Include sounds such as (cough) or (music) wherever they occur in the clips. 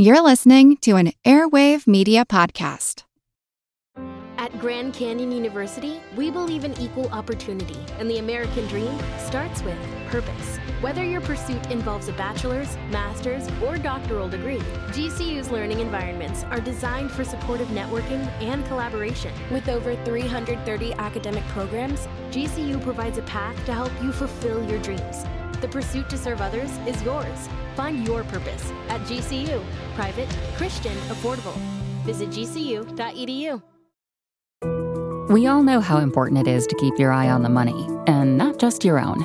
You're listening to an Airwave Media Podcast. At Grand Canyon University, we believe in equal opportunity, and the American dream starts with purpose. Whether your pursuit involves a bachelor's, master's, or doctoral degree, GCU's learning environments are designed for supportive networking and collaboration. With over 330 academic programs, GCU provides a path to help you fulfill your dreams. The pursuit to serve others is yours. Find your purpose at GCU. Private, Christian, affordable. Visit gcu.edu. We all know how important it is to keep your eye on the money, and not just your own.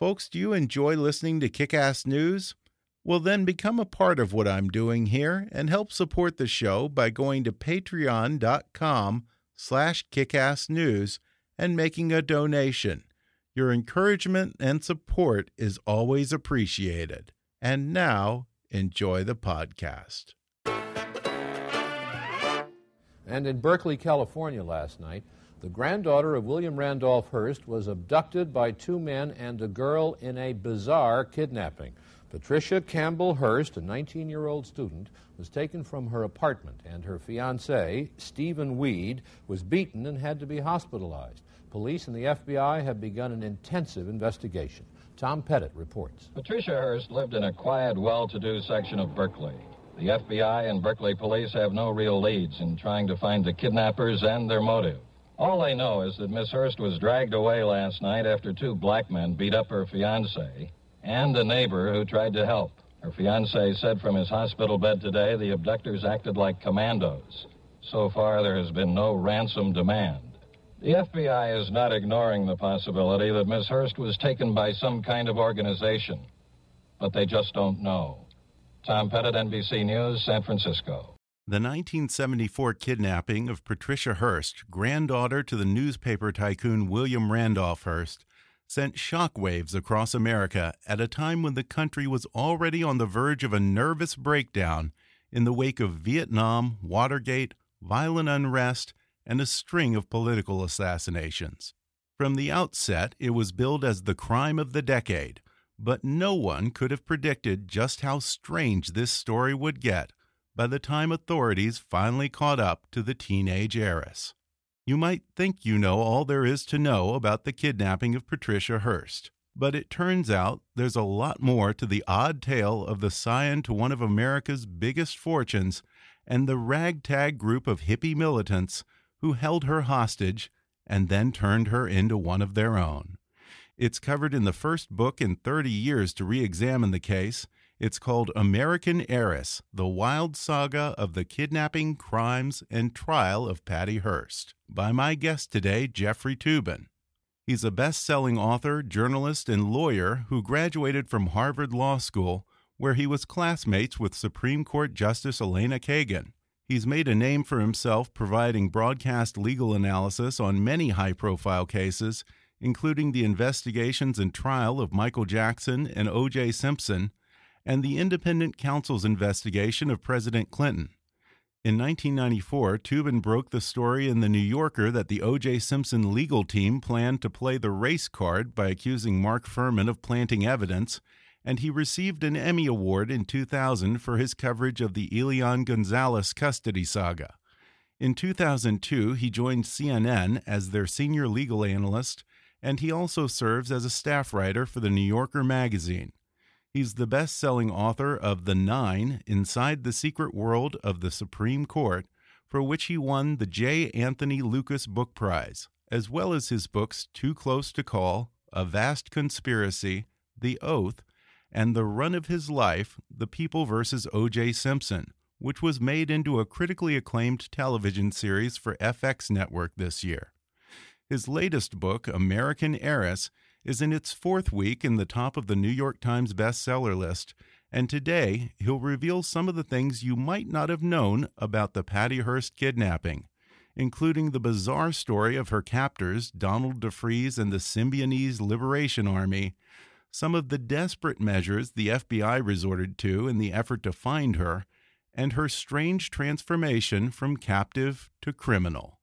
Folks, do you enjoy listening to Kick Ass News? Well, then become a part of what I'm doing here and help support the show by going to patreon.com slash kickassnews and making a donation. Your encouragement and support is always appreciated. And now, enjoy the podcast. And in Berkeley, California last night, the granddaughter of William Randolph Hearst was abducted by two men and a girl in a bizarre kidnapping. Patricia Campbell Hearst, a 19 year old student, was taken from her apartment, and her fiance, Stephen Weed, was beaten and had to be hospitalized. Police and the FBI have begun an intensive investigation. Tom Pettit reports. Patricia Hearst lived in a quiet, well to do section of Berkeley. The FBI and Berkeley police have no real leads in trying to find the kidnappers and their motive. All they know is that Miss Hearst was dragged away last night after two black men beat up her fiance and a neighbor who tried to help. Her fiance said from his hospital bed today the abductors acted like commandos. So far, there has been no ransom demand. The FBI is not ignoring the possibility that Miss Hearst was taken by some kind of organization, but they just don't know. Tom Pettit, NBC News, San Francisco. The 1974 kidnapping of Patricia Hearst, granddaughter to the newspaper tycoon William Randolph Hearst, sent shockwaves across America at a time when the country was already on the verge of a nervous breakdown in the wake of Vietnam, Watergate, violent unrest, and a string of political assassinations. From the outset, it was billed as the crime of the decade, but no one could have predicted just how strange this story would get by the time authorities finally caught up to the teenage heiress. You might think you know all there is to know about the kidnapping of Patricia Hearst, but it turns out there's a lot more to the odd tale of the scion to one of America's biggest fortunes and the ragtag group of hippie militants who held her hostage and then turned her into one of their own. It's covered in the first book in 30 years to re examine the case it's called American Heiress The Wild Saga of the Kidnapping, Crimes, and Trial of Patty Hearst by my guest today, Jeffrey Toobin. He's a best selling author, journalist, and lawyer who graduated from Harvard Law School, where he was classmates with Supreme Court Justice Elena Kagan. He's made a name for himself providing broadcast legal analysis on many high profile cases, including the investigations and trial of Michael Jackson and O.J. Simpson and the independent counsel's investigation of President Clinton. In 1994, Toobin broke the story in The New Yorker that the O.J. Simpson legal team planned to play the race card by accusing Mark Fuhrman of planting evidence, and he received an Emmy Award in 2000 for his coverage of the Elian Gonzalez custody saga. In 2002, he joined CNN as their senior legal analyst, and he also serves as a staff writer for The New Yorker magazine. He's the best selling author of The Nine Inside the Secret World of the Supreme Court, for which he won the J. Anthony Lukas Book Prize, as well as his books Too Close to Call, A Vast Conspiracy, The Oath, and The Run of His Life The People vs. O.J. Simpson, which was made into a critically acclaimed television series for FX Network this year. His latest book, American Heiress, is in its fourth week in the top of the New York Times bestseller list, And today, he'll reveal some of the things you might not have known about the Patty Hearst kidnapping, including the bizarre story of her captors, Donald DeFreeze and the Symbionese Liberation Army, some of the desperate measures the FBI resorted to in the effort to find her, and her strange transformation from captive to criminal.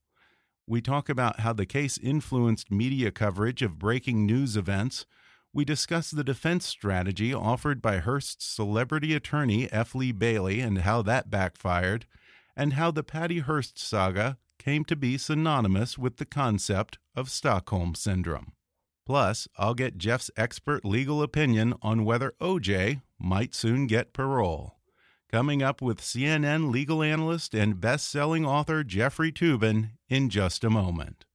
We talk about how the case influenced media coverage of breaking news events. We discuss the defense strategy offered by Hearst's celebrity attorney, F. Lee Bailey, and how that backfired, and how the Patty Hearst saga came to be synonymous with the concept of Stockholm Syndrome. Plus, I'll get Jeff's expert legal opinion on whether OJ might soon get parole. Coming up with CNN legal analyst and best selling author Jeffrey Toobin in just a moment.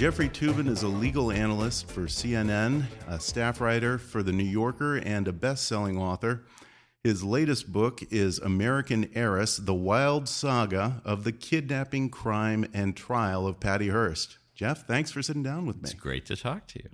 Jeffrey Toobin is a legal analyst for CNN, a staff writer for The New Yorker, and a best selling author. His latest book is American Heiress The Wild Saga of the Kidnapping, Crime, and Trial of Patty Hearst. Jeff, thanks for sitting down with me. It's great to talk to you.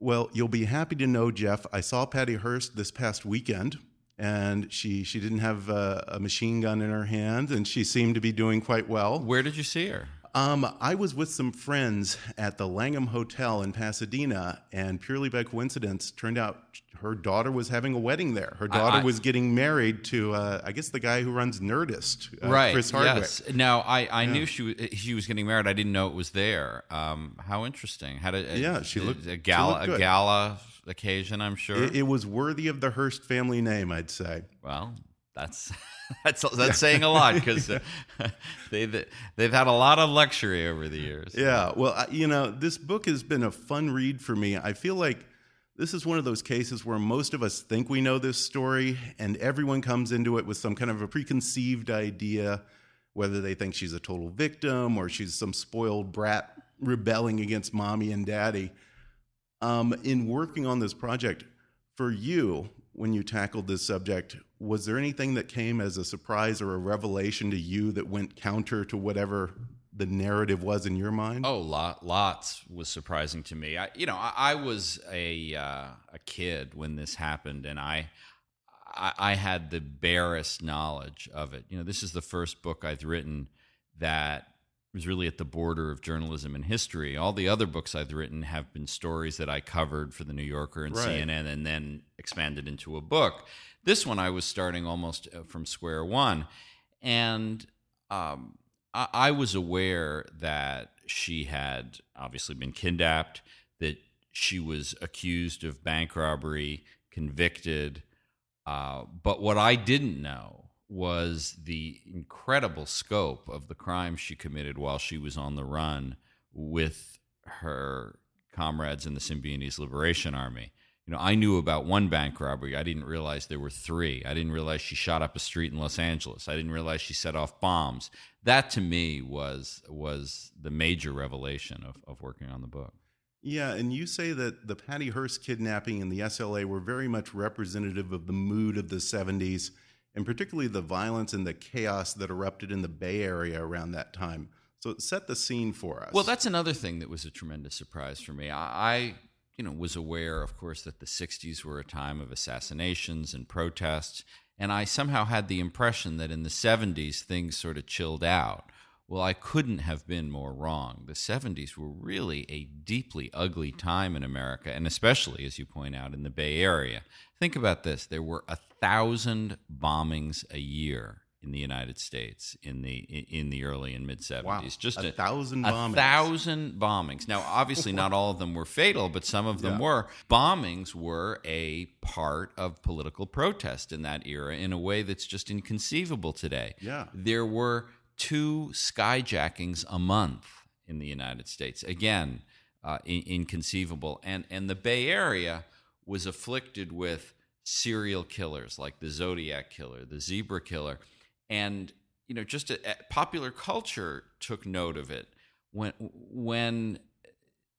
Well, you'll be happy to know, Jeff, I saw Patty Hearst this past weekend. And she, she didn't have a, a machine gun in her hand, and she seemed to be doing quite well. Where did you see her? Um, I was with some friends at the Langham Hotel in Pasadena, and purely by coincidence, turned out her daughter was having a wedding there. Her daughter I- was getting married to, uh, I guess, the guy who runs Nerdist, uh, right. Chris Hardwick. Yes. Now I, I knew she was, she was getting married. I didn't know it was there. Um, how interesting. Had a, a Yeah, she looked- a gala looked good. a gala occasion. I'm sure. It, it was worthy of the Hearst family name, I'd say. well, that's (laughs) that's that's saying a lot because (laughs) they've they've had a lot of luxury over the years. Yeah, well, you know, this book has been a fun read for me. I feel like this is one of those cases where most of us think we know this story, and everyone comes into it with some kind of a preconceived idea, whether they think she's a total victim or she's some spoiled brat rebelling against mommy and daddy. Um, in working on this project, for you, when you tackled this subject, was there anything that came as a surprise or a revelation to you that went counter to whatever the narrative was in your mind? Oh, lot, lots was surprising to me. I, you know, I, I was a uh, a kid when this happened, and I, I I had the barest knowledge of it. You know, this is the first book I've written that was really at the border of journalism and history. All the other books I've written have been stories that I covered for the New Yorker and Right. CNN, and then expanded into a book. This one I was starting almost uh, from square one, and um, I, I was aware that she had obviously been kidnapped, that she was accused of bank robbery, convicted. Uh, but what I didn't know was the incredible scope of the crimes she committed while she was on the run with her comrades in the Symbionese Liberation Army. You know, I knew about one bank robbery. I didn't realize there were three. I didn't realize she shot up a street in Los Angeles. I didn't realize she set off bombs. That to me was was the major revelation of, of working on the book. Yeah, and you say that the Patty Hearst kidnapping and the SLA were very much representative of the mood of the 70s, and particularly the violence and the chaos that erupted in the Bay Area around that time. So it set the scene for us. Well, that's another thing that was a tremendous surprise for me. I, I, you know, was aware, of course, that the '60s were a time of assassinations and protests, and I somehow had the impression that in the '70s things sort of chilled out. Well, I couldn't have been more wrong. The 70s were really a deeply ugly time in America, and especially, as you point out, in the Bay Area. Think about this there were a thousand bombings a year in the United States in the in the early and mid 70s. Wow, Just a thousand a bombings. thousand bombings. Now, obviously, not all of them were fatal, but some of them Yeah. were. Bombings were a part of political protest in that era in a way that's just inconceivable today. Yeah. There were two skyjackings a month in the United States. Again, uh, in- inconceivable. And, and the Bay Area was afflicted with serial killers like the Zodiac killer, the zebra killer. And, you know, just a, a- popular culture took note of it. When, when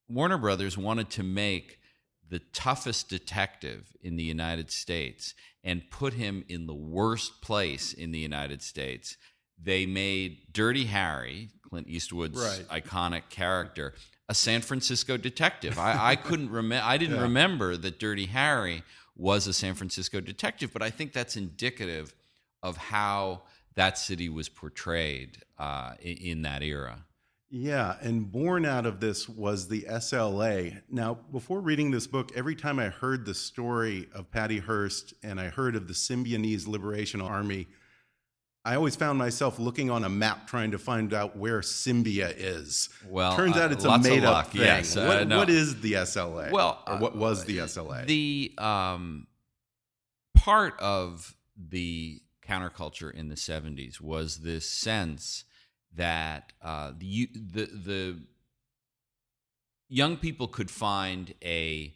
Warner Brothers wanted to make the toughest detective in the United States and put him in the worst place in the United States. They made Dirty Harry, Clint Eastwood's Right. iconic character, a San Francisco detective. I, I (laughs) couldn't remember. I didn't Yeah. remember that Dirty Harry was a San Francisco detective, but I think that's indicative of how that city was portrayed uh, in, in that era. Yeah, and born out of this was the SLA. Now, before reading this book, every time I heard the story of Patty Hearst and I heard of the Symbionese Liberation Army, I always found myself looking on a map trying to find out where Symbia is. Well, turns uh, out it's a made up thing. yes, uh, what, no. what is the SLA? Well, or what uh, was the SLA? The um, part of the counterculture in the '70s was this sense that uh, the the the young people could find a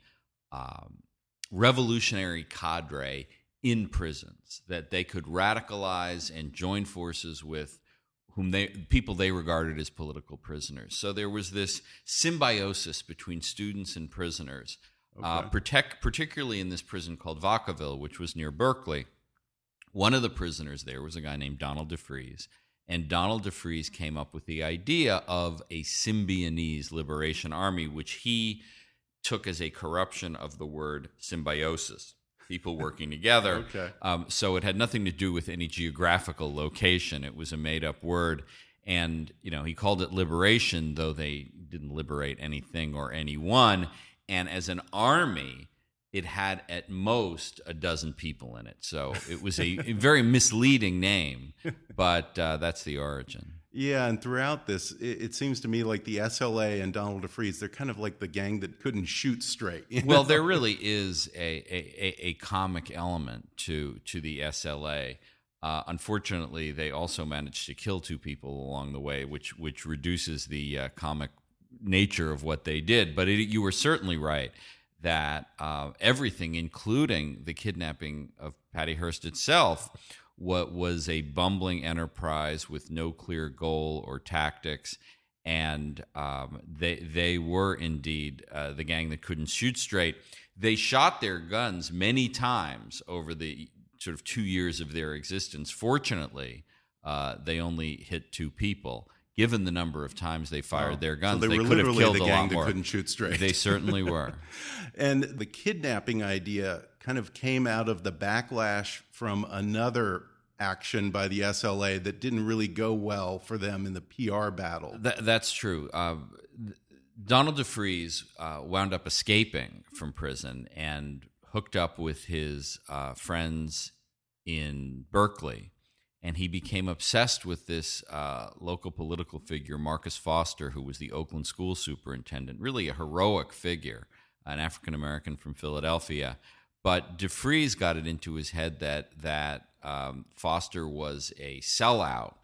um, revolutionary cadre in prisons that they could radicalize and join forces with whom they people they regarded as political prisoners. So there was this symbiosis between students and prisoners, uh, protect, particularly in this prison called Vacaville, which was near Berkeley. One of the prisoners there was a guy named Donald DeFreeze, and Donald DeFreeze came up with the idea of a Symbionese Liberation Army, which he took as a corruption of the word symbiosis, people working together. (laughs) Okay. Um, so it had nothing to do with any geographical location. It was a made up word. And, you know, he called it liberation, though they didn't liberate anything or anyone. And as an army, it had at most a dozen people in it. So it was a, a very misleading name, but uh, that's the origin. Yeah, and throughout this, it, it seems to me like the SLA and Donald DeFreeze, they're kind of like the gang that couldn't shoot straight. you well, there really is a, a, a, a comic element to to the SLA. Uh, unfortunately, they also managed to kill two people along the way, which which reduces the uh, comic nature of what they did. But it, you were certainly right that uh, everything, including the kidnapping of Patty Hearst itself, what was a bumbling enterprise with no clear goal or tactics and um, they they were indeed uh, the gang that couldn't shoot straight. They shot their guns many times over the sort of two years of their existence. Fortunately, uh, they only hit two people. Given the number of times they fired their guns, so they, were could have killed the a gang lot more. couldn't shoot straight. They certainly (laughs) were. and the kidnapping idea kind of came out of the backlash from another action by the SLA that didn't really go well for them in the PR battle. That, that's true. Uh, Donald DeFreeze uh, wound up escaping from prison and hooked up with his uh, friends in Berkeley. And he became obsessed with this uh, local political figure, Marcus Foster, who was the Oakland school superintendent, really a heroic figure, an African American from Philadelphia. But DeFreeze got it into his head that that um, Foster was a sellout,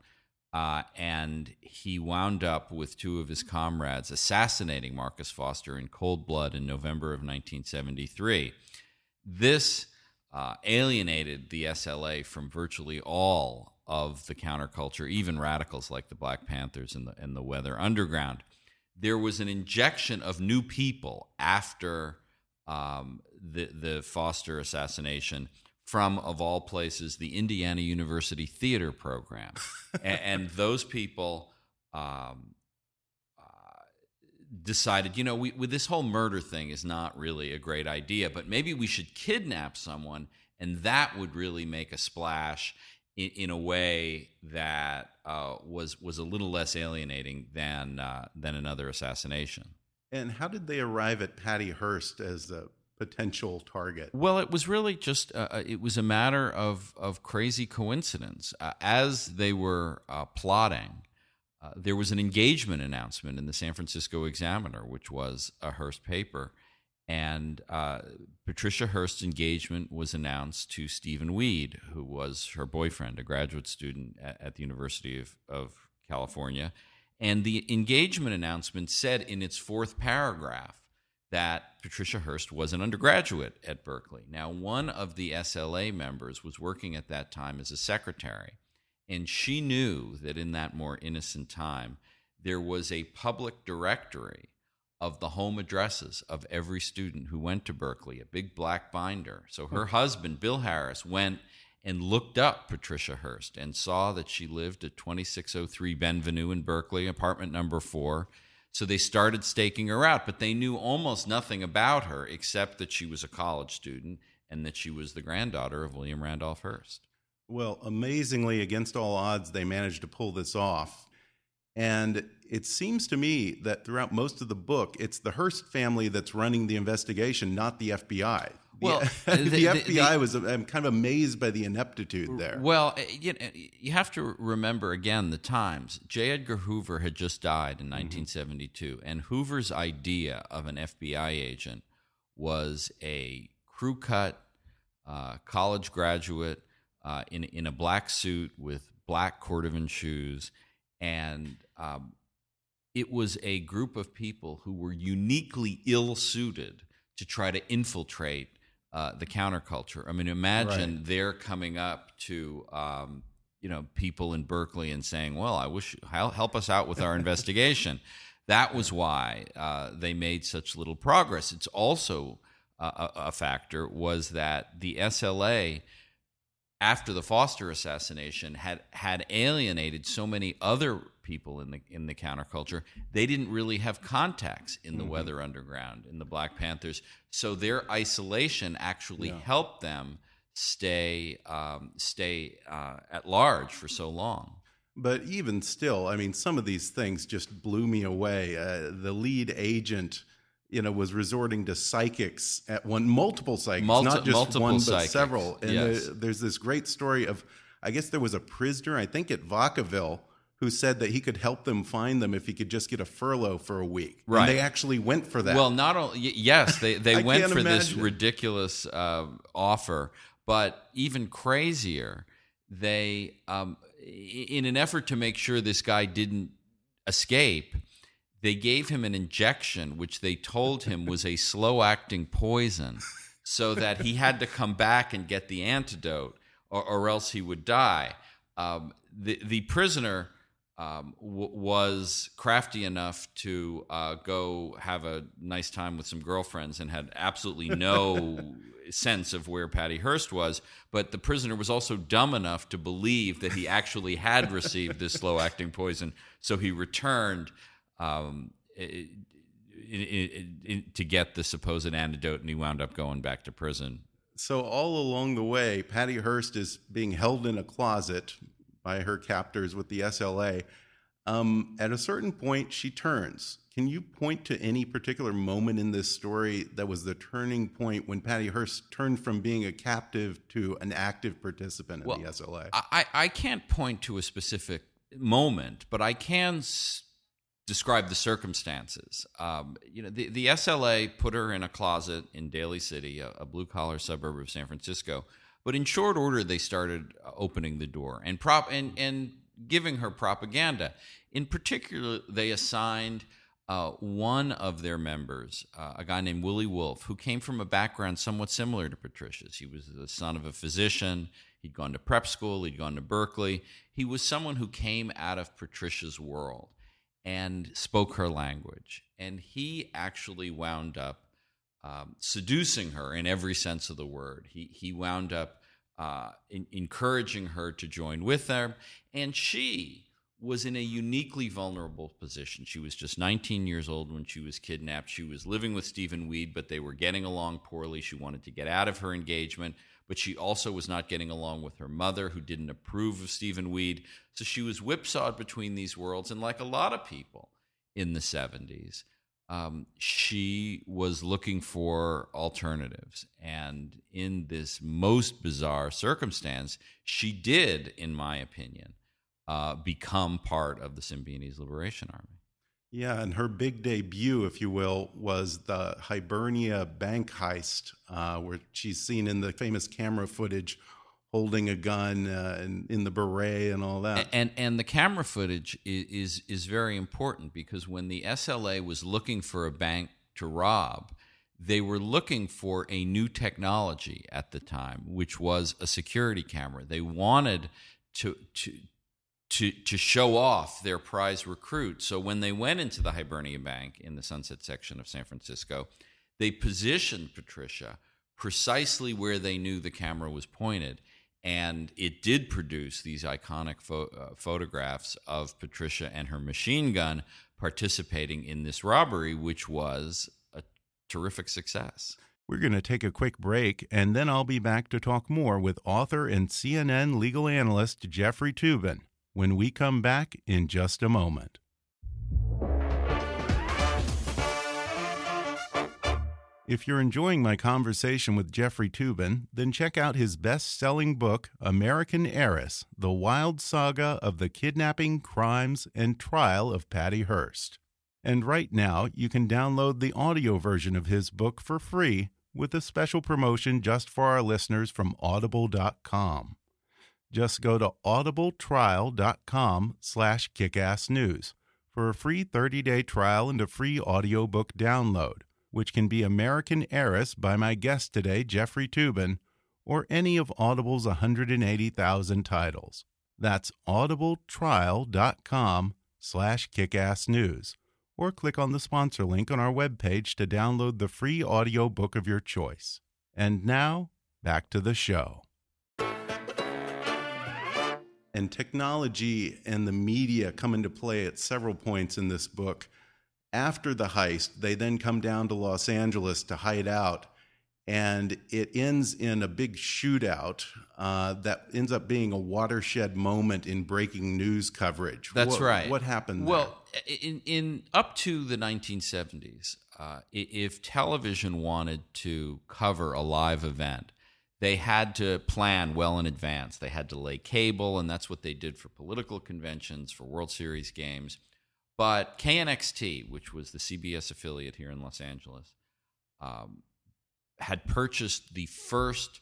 uh, and he wound up with two of his comrades assassinating Marcus Foster in cold blood in November of 1973. This uh, alienated the SLA from virtually all of the counterculture, even radicals like the Black Panthers and the, and the Weather Underground. There was an injection of new people after um, the, the Foster assassination from, of all places, the Indiana University Theater Program. (laughs) and, and those people um, decided, you know, we, with this whole murder thing is not really a great idea, but maybe we should kidnap someone, and that would really make a splash in, in a way that uh, was was a little less alienating than uh, than another assassination. And how did they arrive at Patty Hearst as a potential target? Well, it was really just uh, uh, it was a matter of of crazy coincidence. Uh, as they were uh, plotting, uh, there was an engagement announcement in the San Francisco Examiner, which was a Hearst paper, and uh, Patricia Hearst's engagement was announced to Stephen Weed, who was her boyfriend, a graduate student at, at the University of, of California. And the engagement announcement said in its fourth paragraph that Patricia Hearst was an undergraduate at Berkeley. Now, one of the SLA members was working at that time as a secretary, and she knew that in that more innocent time, there was a public directory of the home addresses of every student who went to Berkeley, a big black binder. So her hmm. husband, Bill Harris, went and looked up Patricia Hearst and saw that she lived at 2603 Benvenue in Berkeley, apartment number four. So they started staking her out, but they knew almost nothing about her except that she was a college student and that she was the granddaughter of William Randolph Hearst. Well, amazingly, against all odds, they managed to pull this off. And it seems to me that throughout most of the book, it's the Hearst family that's running the investigation, not the FBI. Well, (laughs) the, the- the the- FBI the- was, I'm kind of amazed by the ineptitude there. Well, uh, you, know, you have to remember again the times. J. Edgar Hoover had just died in 1972, and Hoover's idea of an FBI agent was a crew cut uh, college graduate uh, in in a black suit with black cordovan shoes, and um, it was a group of people who were uniquely ill suited to try to infiltrate uh, the counterculture. I mean, imagine Right. they're coming up to um, you know people in Berkeley and saying, "Well, I wish hel- help us out with our (laughs) investigation." That was why uh, they made such little progress. It's also uh, a, a factor was that the SLA after the Foster assassination had had alienated so many other people in the in the counterculture, they didn't really have contacts in the Weather Underground, in the Black Panthers. So their isolation actually helped them stay um, stay uh, at large for so long. But even still, I mean, some of these things just blew me away. Uh, the lead agent, you know, was resorting to psychics at one, multiple psychics, Multi- not just multiple one, psychics, but several. And yes. there- there's this great story of, I guess there was a prisoner, I think at Vacaville, who said that he could help them find them if he could just get a furlough for a week. Right. And they actually went for that. Well, not only yes, they they (laughs) went for this ridiculous uh, offer, but even crazier, they um, in an effort to make sure this guy didn't escape, they gave him an injection which they told him was a slow acting poison, so that he had to come back and get the antidote, or, or else he would die. Um, the the prisoner um, w- was crafty enough to uh, go have a nice time with some girlfriends and had absolutely no (laughs) sense of where Patty Hearst was. But the prisoner was also dumb enough to believe that he actually had received this slow acting poison. So he returned um, i- i- i- i- to get the supposed antidote and he wound up going back to prison. So all along the way, Patty Hearst is being held in a closet by her captors with the SLA. Um, at a certain point, she turns. Can you point to any particular moment in this story that was the turning point when Patty Hearst turned from being a captive to an active participant in Well, the SLA? I, I I can't point to a specific moment, but I can describe the circumstances. Um, you know, the, the SLA put her in a closet in Daly City, a, a blue collar suburb of San Francisco. But in short order, they started uh, opening the door and prop and and giving her propaganda. In particular, they assigned uh, one of their members, uh, a guy named Willie Wolfe, who came from a background somewhat similar to Patricia's. He was the son of a physician. He'd gone to prep school. He'd gone to Berkeley. He was someone who came out of Patricia's world and spoke her language. And he actually wound up um, seducing her in every sense of the word. He he wound up uh, in, encouraging her to join with them, and she was in a uniquely vulnerable position. She was just 19 years old when she was kidnapped. She was living with Stephen Weed, but they were getting along poorly. She wanted to get out of her engagement, but she also was not getting along with her mother, who didn't approve of Stephen Weed. So she was whipsawed between these worlds, and like a lot of people in the 70s, um, she was looking for alternatives. And in this most bizarre circumstance, she did, in my opinion, uh, become part of the Symbionese Liberation Army. Yeah, and her big debut, if you will, was the Hibernia bank heist, uh, where she's seen in the famous camera footage holding a gun uh, in, in the beret and all that. And and the camera footage is, is is very important because when the SLA was looking for a bank to rob, they were looking for a new technology at the time, which was a security camera. They wanted to to to to show off their prize recruit. So when they went into the Hibernia Bank in the Sunset section of San Francisco, they positioned Patricia precisely where they knew the camera was pointed. And it did produce these iconic pho- uh, photographs of Patricia and her machine gun participating in this robbery, which was a terrific success. We're going to take a quick break, and then I'll be back to talk more with author and CNN legal analyst Jeffrey Toobin when we come back in just a moment. If you're enjoying my conversation with Jeffrey Toobin, then check out his best selling book, American Heiress The Wild Saga of the Kidnapping, Crimes, and Trial of Patty Hearst. And right now, you can download the audio version of his book for free with a special promotion just for our listeners from audible.com. Just go to audibletrial.com slash kickassnews for a free 30-day trial and a free audiobook download which can be American Heiress by my guest today, Jeffrey Toobin, or any of Audible's 180,000 titles. That's audibletrial.com slash kickassnews, or click on the sponsor link on our webpage to download the free audio book of your choice. And now, back to the show. And technology and the media come into play at several points in this book after the heist, they then come down to Los Angeles to hide out, and it ends in a big shootout uh, that ends up being a watershed moment in breaking news coverage. That's what, right. What happened? Well, in in up to the 1970s, uh, if television wanted to cover a live event, they had to plan well in advance. They had to lay cable, and that's what they did for political conventions, for World Series games. But KNXT, which was the CBS affiliate here in Los Angeles, um, had purchased the first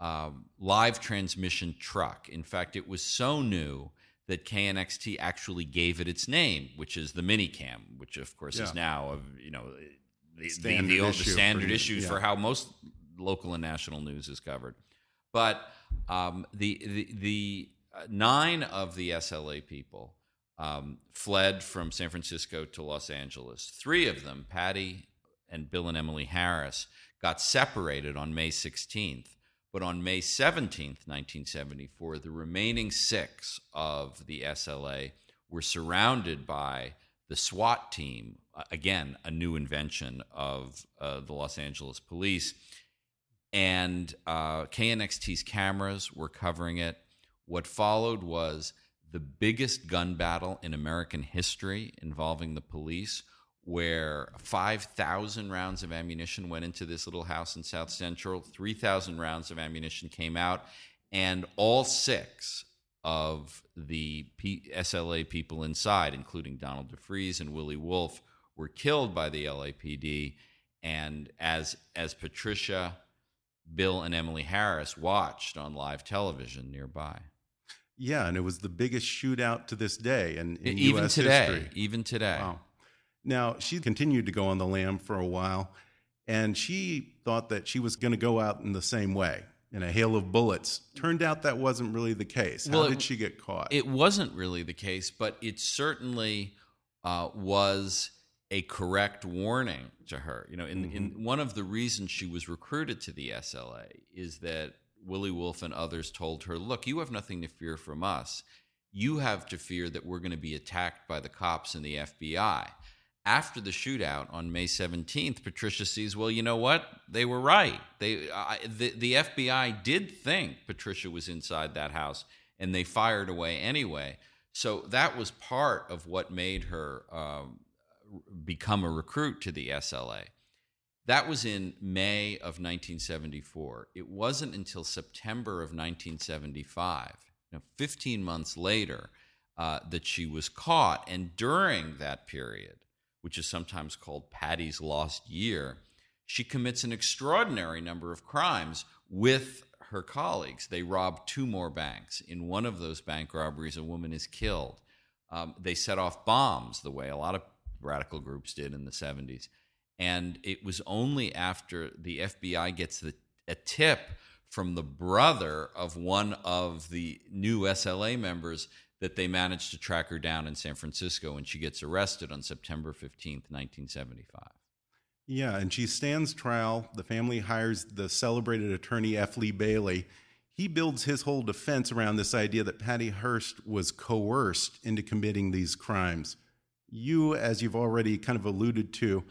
um, live transmission truck. In fact, it was so new that KNXT actually gave it its name, which is the Minicam, which of course yeah. is now you know the standard, the, the, issue standard for, issues yeah. for how most local and national news is covered. But um, the the, the uh, nine of the SLA people um, fled from San Francisco to Los Angeles. Three of them, Patty and Bill and Emily Harris, got separated on May 16th. But on May 17th, 1974, the remaining six of the SLA were surrounded by the SWAT team, again, a new invention of uh, the Los Angeles police. And uh, KNXT's cameras were covering it. What followed was the biggest gun battle in American history involving the police, where 5,000 rounds of ammunition went into this little house in South Central, 3,000 rounds of ammunition came out, and all six of the P- SLA people inside, including Donald DeFreeze and Willie Wolfe, were killed by the LAPD. And as as Patricia, Bill, and Emily Harris watched on live television nearby. Yeah, and it was the biggest shootout to this day in, in even US today. history. Even today. Wow. Now she continued to go on the lam for a while, and she thought that she was going to go out in the same way in a hail of bullets. Turned out that wasn't really the case. How well, did she get caught? It wasn't really the case, but it certainly uh, was a correct warning to her. You know, in, mm-hmm. in one of the reasons she was recruited to the SLA is that Willie Wolfe and others told her, Look, you have nothing to fear from us. You have to fear that we're going to be attacked by the cops and the FBI. After the shootout on May 17th, Patricia sees, well, you know what? They were right. They, uh, the, the FBI did think Patricia was inside that house, and they fired away anyway. So that was part of what made her um, become a recruit to the SLA. That was in May of 1974. It wasn't until September of 1975, you know, 15 months later, uh, that she was caught. And during that period, which is sometimes called Patty's lost year, she commits an extraordinary number of crimes with her colleagues. They rob two more banks. In one of those bank robberies, a woman is killed. Um, they set off bombs the way a lot of radical groups did in the 70s. And it was only after the FBI gets the, a tip from the brother of one of the new SLA members that they managed to track her down in San Francisco and she gets arrested on September 15th, 1975. Yeah, and she stands trial. The family hires the celebrated attorney F. Lee Bailey. He builds his whole defense around this idea that Patty Hearst was coerced into committing these crimes. You, as you've already kind of alluded to,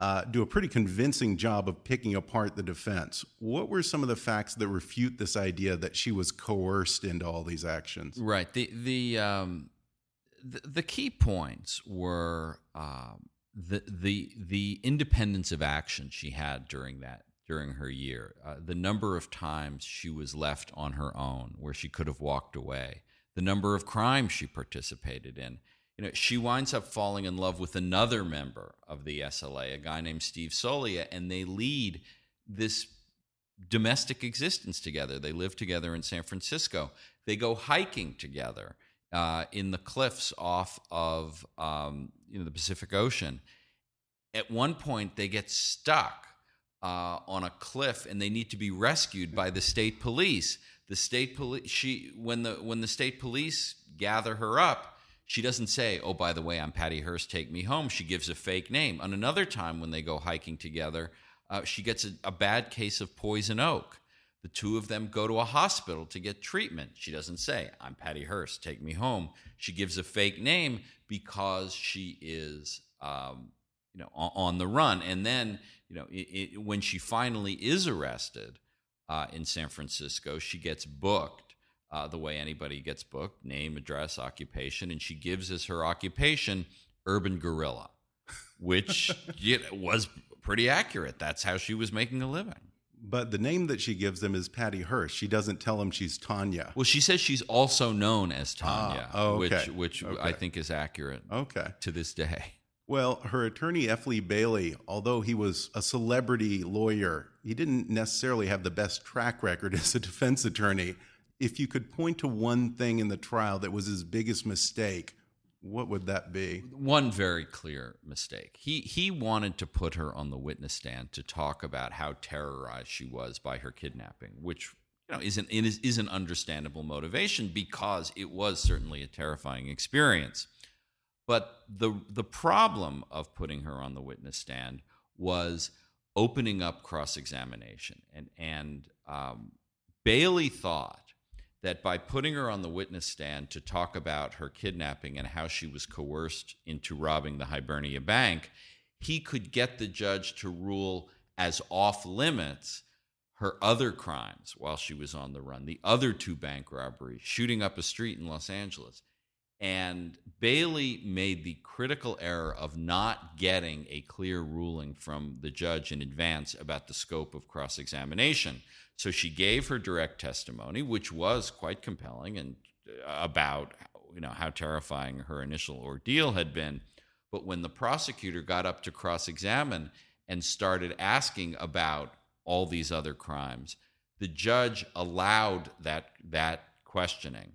uh, do a pretty convincing job of picking apart the defense. What were some of the facts that refute this idea that she was coerced into all these actions? Right. The the um, the, the, key points were um, the the the independence of action she had during that during her year, uh, the number of times she was left on her own where she could have walked away, the number of crimes she participated in you know, she winds up falling in love with another member of the SLA, a guy named Steve Soliah, and they lead this domestic existence together. They live together in San Francisco. They go hiking together uh, in the cliffs off of um, you know the Pacific Ocean. At one point, they get stuck uh, on a cliff and they need to be rescued by the state police. The state police, she when the when the state police gather her up she doesn't say, "Oh, by the way, I'm Patty Hearst. Take me home." She gives a fake name. On another time, when they go hiking together, uh, she gets a, a bad case of poison oak. The two of them go to a hospital to get treatment. She doesn't say, "I'm Patty Hearst. Take me home." She gives a fake name because she is, um, you know, on, on, the run. And then, you know, it, it, when she finally is arrested uh, in San Francisco, she gets booked uh, the way anybody gets booked name, address, occupation. And she gives as her occupation urban guerrilla, which (laughs) was pretty accurate. That's how she was making a living. But the name that she gives them is Patty Hearst. She doesn't tell him she's Tanya. Well, she says she's also known as Tanya, ah, okay. which which okay. I think is accurate. Okay. To this day. Well, her attorney F. Lee Bailey, although he was a celebrity lawyer, he didn't necessarily have the best track record as a defense attorney if you could point to one thing in the trial that was his biggest mistake, what would that be? One very clear mistake. He he wanted to put her on the witness stand to talk about how terrorized she was by her kidnapping, which you know is an is, is an understandable motivation because it was certainly a terrifying experience. But the the problem of putting her on the witness stand was opening up cross examination, and and um, Bailey thought that by putting her on the witness stand to talk about her kidnapping and how she was coerced into robbing the Hibernia Bank, he could get the judge to rule as off limits her other crimes while she was on the run, the other two bank robberies, shooting up a street in Los Angeles. And Bailey made the critical error of not getting a clear ruling from the judge in advance about the scope of cross examination. So she gave her direct testimony, which was quite compelling and uh, about you know how terrifying her initial ordeal had been. But when the prosecutor got up to cross examine and started asking about all these other crimes, the judge allowed that that questioning.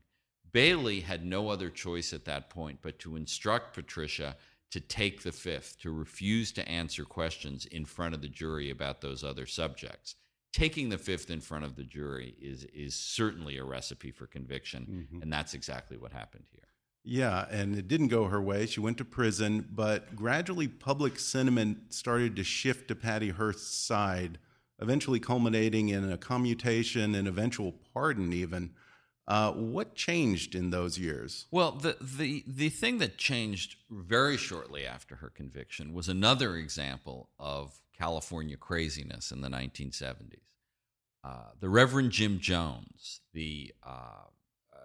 Bailey had no other choice at that point but to instruct Patricia to take the fifth, to refuse to answer questions in front of the jury about those other subjects taking the fifth in front of the jury is is certainly a recipe for conviction, mm -hmm. and that's exactly what happened here. Yeah, and it didn't go her way. She went to prison, but gradually public sentiment started to shift to Patty Hearst's side, eventually culminating in a commutation and eventual pardon, even. Uh, what changed in those years? Well, the, the, the thing that changed very shortly after her conviction was another example of California craziness in the 1970s. Uh, the Reverend Jim Jones, the uh, uh,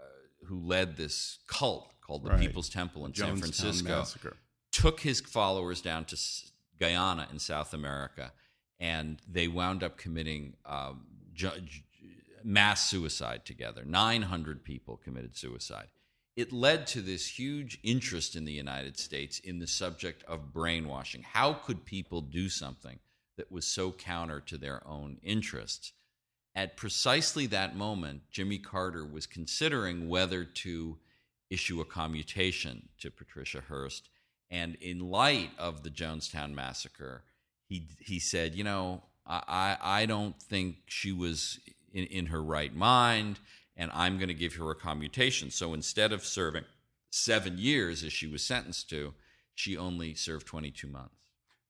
who led this cult called the right. People's Temple in San Francisco, Massacre. took his followers down to Guyana in South America, and they wound up committing um, mass suicide together. 900 people committed suicide. It led to this huge interest in the United States in the subject of brainwashing. How could people do something that was so counter to their own interests? At precisely that moment, Jimmy Carter was considering whether to issue a commutation to Patricia Hearst. And in light of the Jonestown massacre, he he said, you know, I I don't think she was in, in her right mind, and I'm going to give her a commutation. So instead of serving seven years as she was sentenced to, she only served 22 months.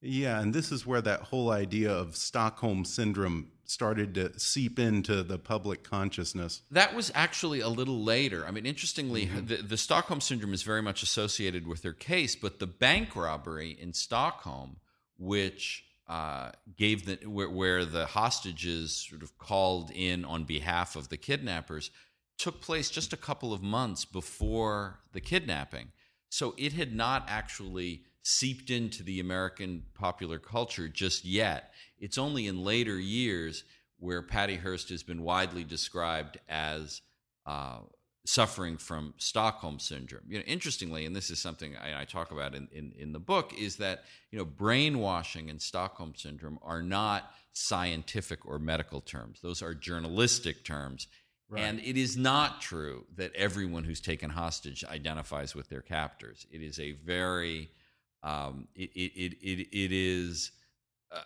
Yeah, and this is where that whole idea of Stockholm syndrome started to seep into the public consciousness. That was actually a little later. I mean, interestingly, mm -hmm. the, the, Stockholm syndrome is very much associated with her case, but the bank robbery in Stockholm, which uh, gave the where, where the hostages sort of called in on behalf of the kidnappers, took place just a couple of months before the kidnapping. So it had not actually seeped into the American popular culture just yet. It's only in later years where Patty Hearst has been widely described as uh, suffering from Stockholm syndrome. You know, interestingly, and this is something I, I talk about in, in, in the book, is that you know brainwashing and Stockholm syndrome are not scientific or medical terms; those are journalistic terms. Right. And it is not true that everyone who's taken hostage identifies with their captors. It is a very um, it, it, it, it is uh,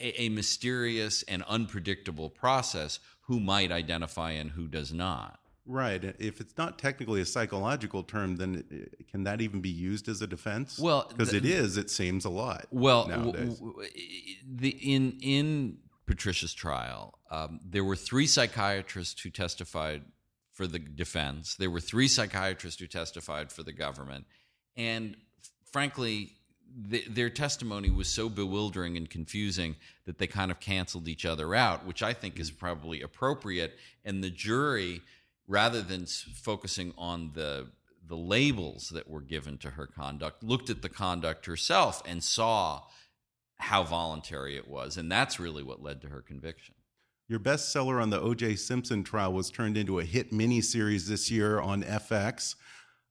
a, a, mysterious and unpredictable process who might identify and who does not. Right. If it's not technically a psychological term, then it, can that even be used as a defense? Well, because it is, it seems a lot. Well, the in in Patricia's trial, um, there were three psychiatrists who testified for the defense. There were three psychiatrists who testified for the government, and frankly, the, their testimony was so bewildering and confusing that they kind of canceled each other out, which I think is probably appropriate. And the jury, rather than focusing on the the labels that were given to her conduct, looked at the conduct herself and saw how voluntary it was, and that's really what led to her conviction. Your bestseller on the O.J. Simpson trial was turned into a hit miniseries this year on FX.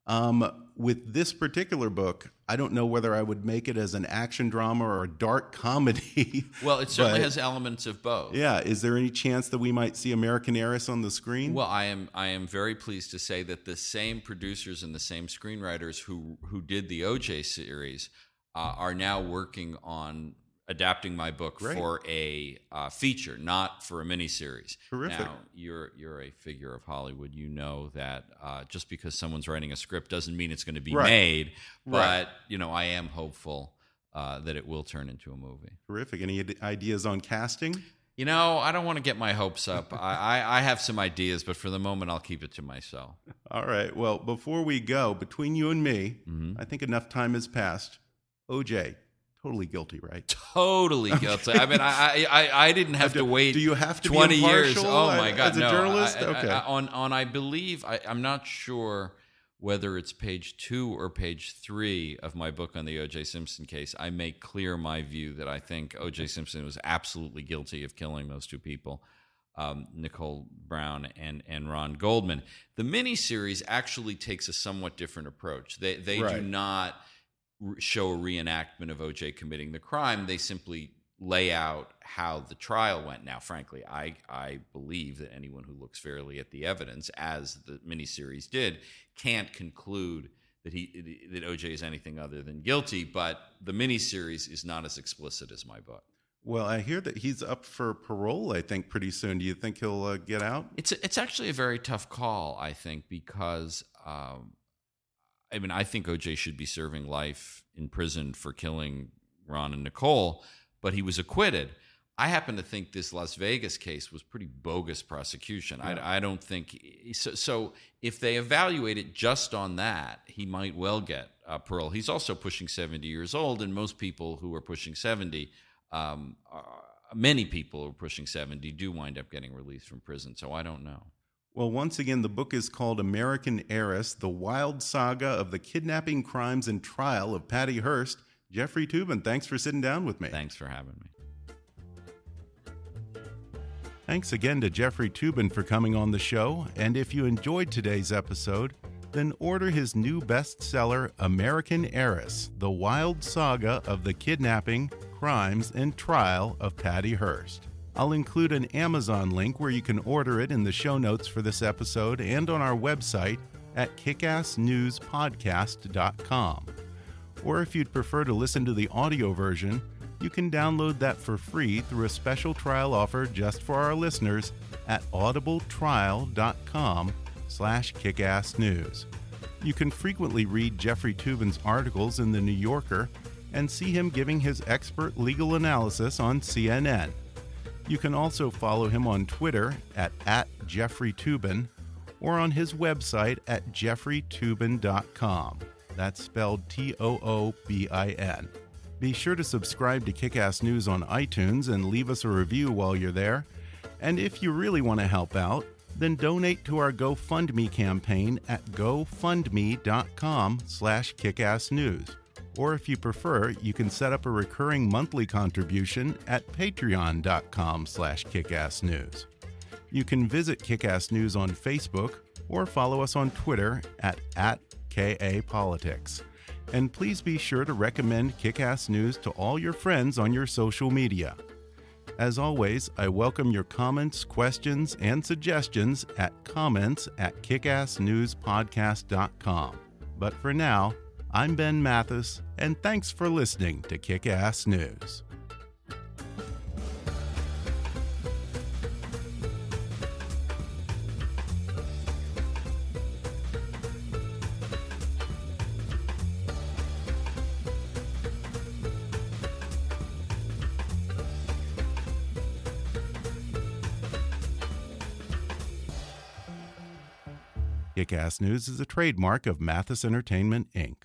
Um, with this particular book, I don't know whether I would make it as an action drama or a dark comedy. (laughs) Well, it certainly has elements of both. Yeah, is there any chance that we might see American Heiress on the screen? Well, I am I am very pleased to say that the same producers and the same screenwriters who who did the OJ series uh, are now working on adapting my book Great. for a uh, feature, not for a miniseries. Terrific. Now, you're you're a figure of Hollywood. You know that uh, just because someone's writing a script doesn't mean it's going to be right. made. But right. you know, I am hopeful uh, that it will turn into a movie. Terrific. Any ideas on casting? You know, I don't want to get my hopes up. I, I, I, have some ideas, but for the moment, I'll keep it to myself. All right. Well, before we go, between you and me, mm-hmm. I think enough time has passed. OJ, totally guilty, right? Totally guilty. I mean, I, I I didn't have to wait. Do you have to twenty years? Oh my god, as a no. journalist? I, okay. I, on on I believe I, I'm not sure whether it's page two or page three of my book on the O.J. Simpson case. I make clear my view that I think O.J. Simpson was absolutely guilty of killing those two people. Um, Nicole Brown and and Ron Goldman. The miniseries actually takes a somewhat different approach. They they right. do not show a reenactment of OJ committing the crime. They simply lay out how the trial went. Now, frankly, I I believe that anyone who looks fairly at the evidence, as the miniseries did, can't conclude that he that OJ is anything other than guilty. But the miniseries is not as explicit as my book. Well, I hear that he's up for parole. I think pretty soon. Do you think he'll uh, get out? It's it's actually a very tough call. I think because um, I mean, I think OJ should be serving life in prison for killing Ron and Nicole, but he was acquitted. I happen to think this Las Vegas case was pretty bogus prosecution. Yeah. I, I, don't think so, so, If they evaluate it just on that, he might well get uh, parole. He's also pushing seventy years old, and most people who are pushing seventy, um, are, many people who are pushing seventy, do wind up getting released from prison. So I don't know. Well, once again, the book is called American Heiress The Wild Saga of the Kidnapping, Crimes, and Trial of Patty Hearst. Jeffrey Toobin, thanks for sitting down with me. Thanks for having me. Thanks again to Jeffrey Toobin for coming on the show. And if you enjoyed today's episode, then order his new bestseller, American Heiress The Wild Saga of the Kidnapping, Crimes, and Trial of Patty Hearst. I'll include an Amazon link where you can order it in the show notes for this episode and on our website at kickassnewspodcast.com. Or if you'd prefer to listen to the audio version, You can download that for free through a special trial offer just for our listeners at audibletrial.com slash kickassnews. You can frequently read Jeffrey Toobin's articles in The New Yorker and see him giving his expert legal analysis on CNN. You can also follow him on Twitter at, at Jeffrey Toobin or on his website at jeffreytoobin.com. That's spelled T O O B I N. Be sure to subscribe to Kickass News on iTunes and leave us a review while you're there. And if you really want to help out, then donate to our GoFundMe campaign at gofundme.com slash kickassnews. Or if you prefer, you can set up a recurring monthly contribution at patreon.com slash kickassnews. You can visit Kickass News on Facebook or follow us on Twitter at, at KAPolitics. And please be sure to recommend Kickass News to all your friends on your social media. As always, I welcome your comments, questions, and suggestions at comments at kickassnewspodcast.com. But for now, I'm Ben Mathis, and thanks for listening to Kickass News. Kickass News is a trademark of Mathis Entertainment, Inc.